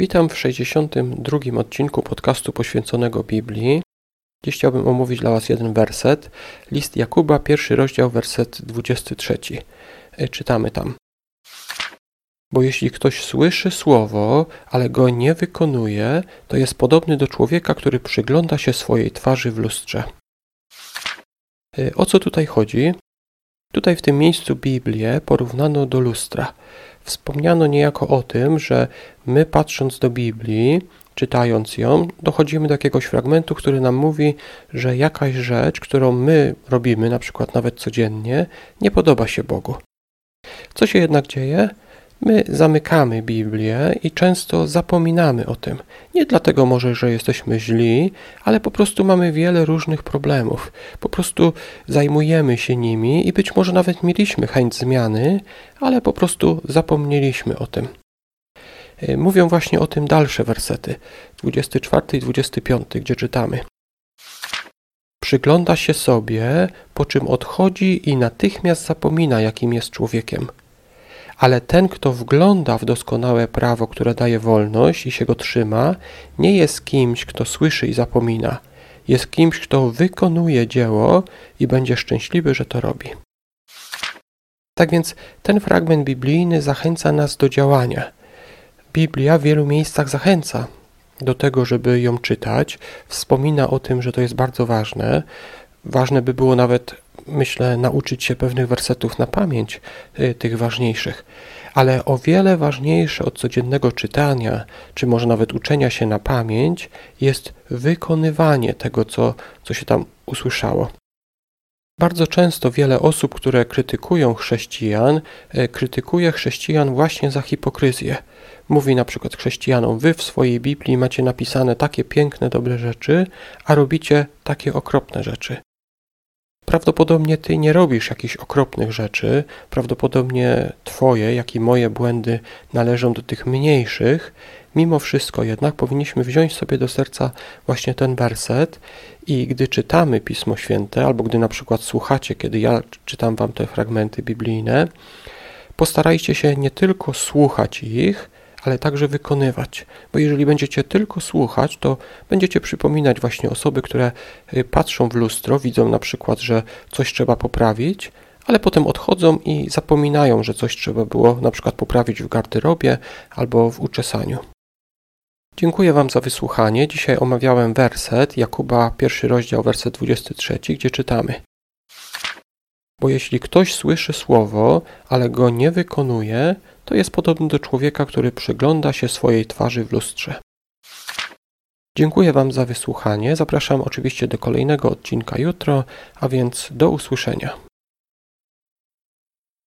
Witam w 62 odcinku podcastu poświęconego Biblii. Dziś chciałbym omówić dla Was jeden werset. List Jakuba, pierwszy rozdział, werset 23. E, czytamy tam. Bo jeśli ktoś słyszy słowo, ale go nie wykonuje, to jest podobny do człowieka, który przygląda się swojej twarzy w lustrze. E, o co tutaj chodzi? Tutaj w tym miejscu Biblię porównano do lustra. Wspomniano niejako o tym, że my patrząc do Biblii, czytając ją, dochodzimy do jakiegoś fragmentu, który nam mówi, że jakaś rzecz, którą my robimy, na przykład nawet codziennie, nie podoba się Bogu. Co się jednak dzieje? My zamykamy Biblię i często zapominamy o tym. Nie dlatego może, że jesteśmy źli, ale po prostu mamy wiele różnych problemów. Po prostu zajmujemy się nimi i być może nawet mieliśmy chęć zmiany, ale po prostu zapomnieliśmy o tym. E, mówią właśnie o tym dalsze wersety, 24 i 25, gdzie czytamy. Przygląda się sobie, po czym odchodzi i natychmiast zapomina, jakim jest człowiekiem ale ten, kto wgląda w doskonałe prawo, które daje wolność i się go trzyma, nie jest kimś, kto słyszy i zapomina. Jest kimś, kto wykonuje dzieło i będzie szczęśliwy, że to robi. Tak więc ten fragment biblijny zachęca nas do działania. Biblia w wielu miejscach zachęca do tego, żeby ją czytać. Wspomina o tym, że to jest bardzo ważne. Ważne by było nawet myślę, nauczyć się pewnych wersetów na pamięć, y, tych ważniejszych. Ale o wiele ważniejsze od codziennego czytania, czy może nawet uczenia się na pamięć, jest wykonywanie tego, co, co się tam usłyszało. Bardzo często wiele osób, które krytykują chrześcijan, y, krytykuje chrześcijan właśnie za hipokryzję. Mówi na przykład chrześcijanom: Wy w swojej Biblii macie napisane takie piękne, dobre rzeczy, a robicie takie okropne rzeczy. Prawdopodobnie ty nie robisz jakichś okropnych rzeczy, prawdopodobnie twoje, jak i moje błędy należą do tych mniejszych. Mimo wszystko jednak powinniśmy wziąć sobie do serca właśnie ten werset i gdy czytamy Pismo Święte, albo gdy na przykład słuchacie, kiedy ja czytam wam te fragmenty biblijne, postarajcie się nie tylko słuchać ich, ale także wykonywać. Bo jeżeli będziecie tylko słuchać, to będziecie przypominać właśnie osoby, które y, patrzą w lustro, widzą na przykład, że coś trzeba poprawić, ale potem odchodzą i zapominają, że coś trzeba było na przykład poprawić w garderobie albo w uczesaniu. Dziękuję Wam za wysłuchanie. Dzisiaj omawiałem werset Jakuba, pierwszy rozdział, werset 23, gdzie czytamy. Bo jeśli ktoś słyszy słowo, ale go nie wykonuje, to jest podobny do człowieka, który przygląda się swojej twarzy w lustrze. Dziękuję Wam za wysłuchanie. Zapraszam oczywiście do kolejnego odcinka jutro, a więc do usłyszenia.